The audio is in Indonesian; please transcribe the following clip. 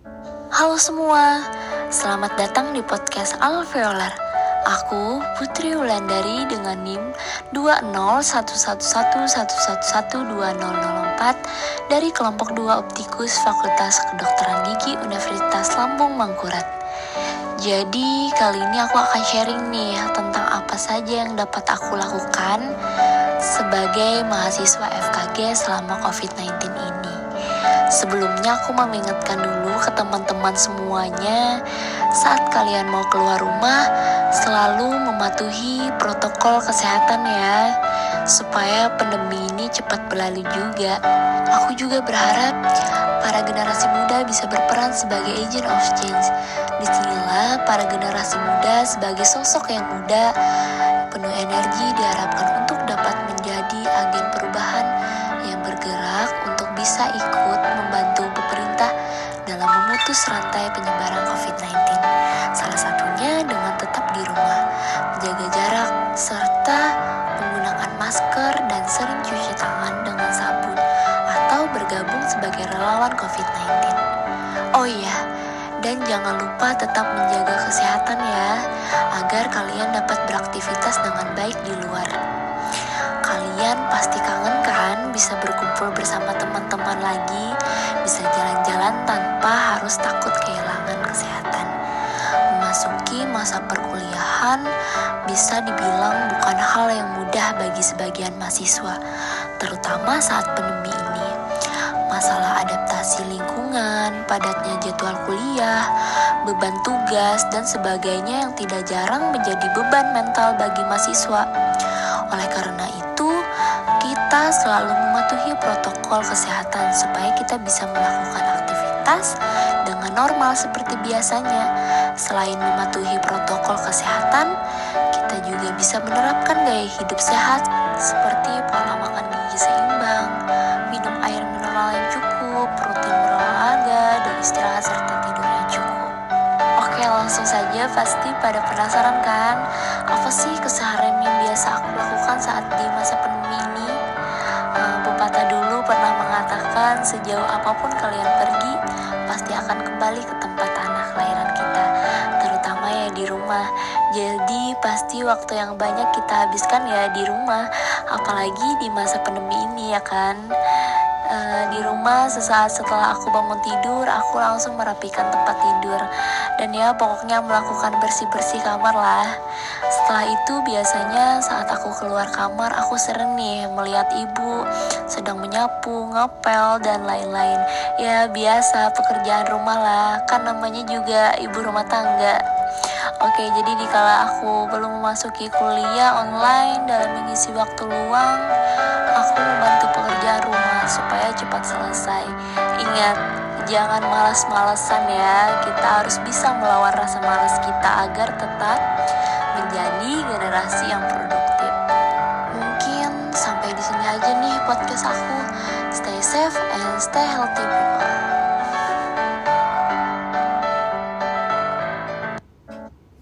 Halo semua, selamat datang di podcast Alveolar. Aku Putri Wulandari dengan NIM 20111112004 dari kelompok 2 Optikus Fakultas Kedokteran Gigi Universitas Lambung Mangkurat. Jadi kali ini aku akan sharing nih tentang apa saja yang dapat aku lakukan sebagai mahasiswa FKG selama COVID-19 ini. Sebelumnya aku mengingatkan dulu ke teman-teman semuanya saat kalian mau keluar rumah selalu mematuhi protokol kesehatan ya supaya pandemi ini cepat berlalu juga. Aku juga berharap para generasi muda bisa berperan sebagai agent of change. Di sinilah para generasi muda sebagai sosok yang muda, penuh energi diharapkan untuk memutus rantai penyebaran COVID-19. Salah satunya dengan tetap di rumah, menjaga jarak, serta menggunakan masker dan sering cuci tangan dengan sabun atau bergabung sebagai relawan COVID-19. Oh iya, dan jangan lupa tetap menjaga kesehatan ya, agar kalian dapat beraktivitas dengan baik di luar. Kalian pasti kangen kan bisa berkumpul bersama teman-teman lagi, bisa jalan-jalan tanpa harus takut kehilangan kesehatan. Memasuki masa perkuliahan bisa dibilang bukan hal yang mudah bagi sebagian mahasiswa, terutama saat pandemi ini. Masalah adaptasi lingkungan, padatnya jadwal kuliah, beban tugas, dan sebagainya yang tidak jarang menjadi beban mental bagi mahasiswa. Oleh karena itu, kita selalu mematuhi protokol kesehatan supaya kita bisa melakukan aktivitas dengan normal seperti biasanya. Selain mematuhi protokol kesehatan, kita juga bisa menerapkan gaya hidup sehat seperti pola makan gizi seimbang, minum air mineral yang cukup, rutin berolahraga, dan istirahat serta tidur yang cukup. Oke langsung saja pasti pada penasaran kan Apa sih keseharian yang biasa aku lakukan saat di masa pandemi ini Pepatah dulu pernah mengatakan Sejauh apa pun kalian pergi Pasti akan kembali ke tempat tanah kelahiran kita Terutama ya di rumah. Jadi pasti waktu yang banyak kita habiskan ya di rumah Apalagi di masa pandemi ini ya kan Uh, di rumah sesaat setelah aku bangun tidur aku langsung merapikan tempat tidur. Dan ya pokoknya melakukan bersih-bersih kamar lah. Setelah itu biasanya saat aku keluar kamar aku sering nih melihat ibu sedang menyapu, ngepel dan lain-lain. Ya biasa pekerjaan rumah lah. Kan namanya juga ibu rumah tangga Oke, jadi dikala aku belum memasuki kuliah online dalam mengisi waktu luang, aku membantu pekerjaan rumah supaya cepat selesai. Ingat, jangan malas-malesan ya. Kita harus bisa melawan rasa malas kita agar tetap menjadi generasi yang produktif. Mungkin sampai di sini aja nih podcast aku. Stay safe and stay healthy people.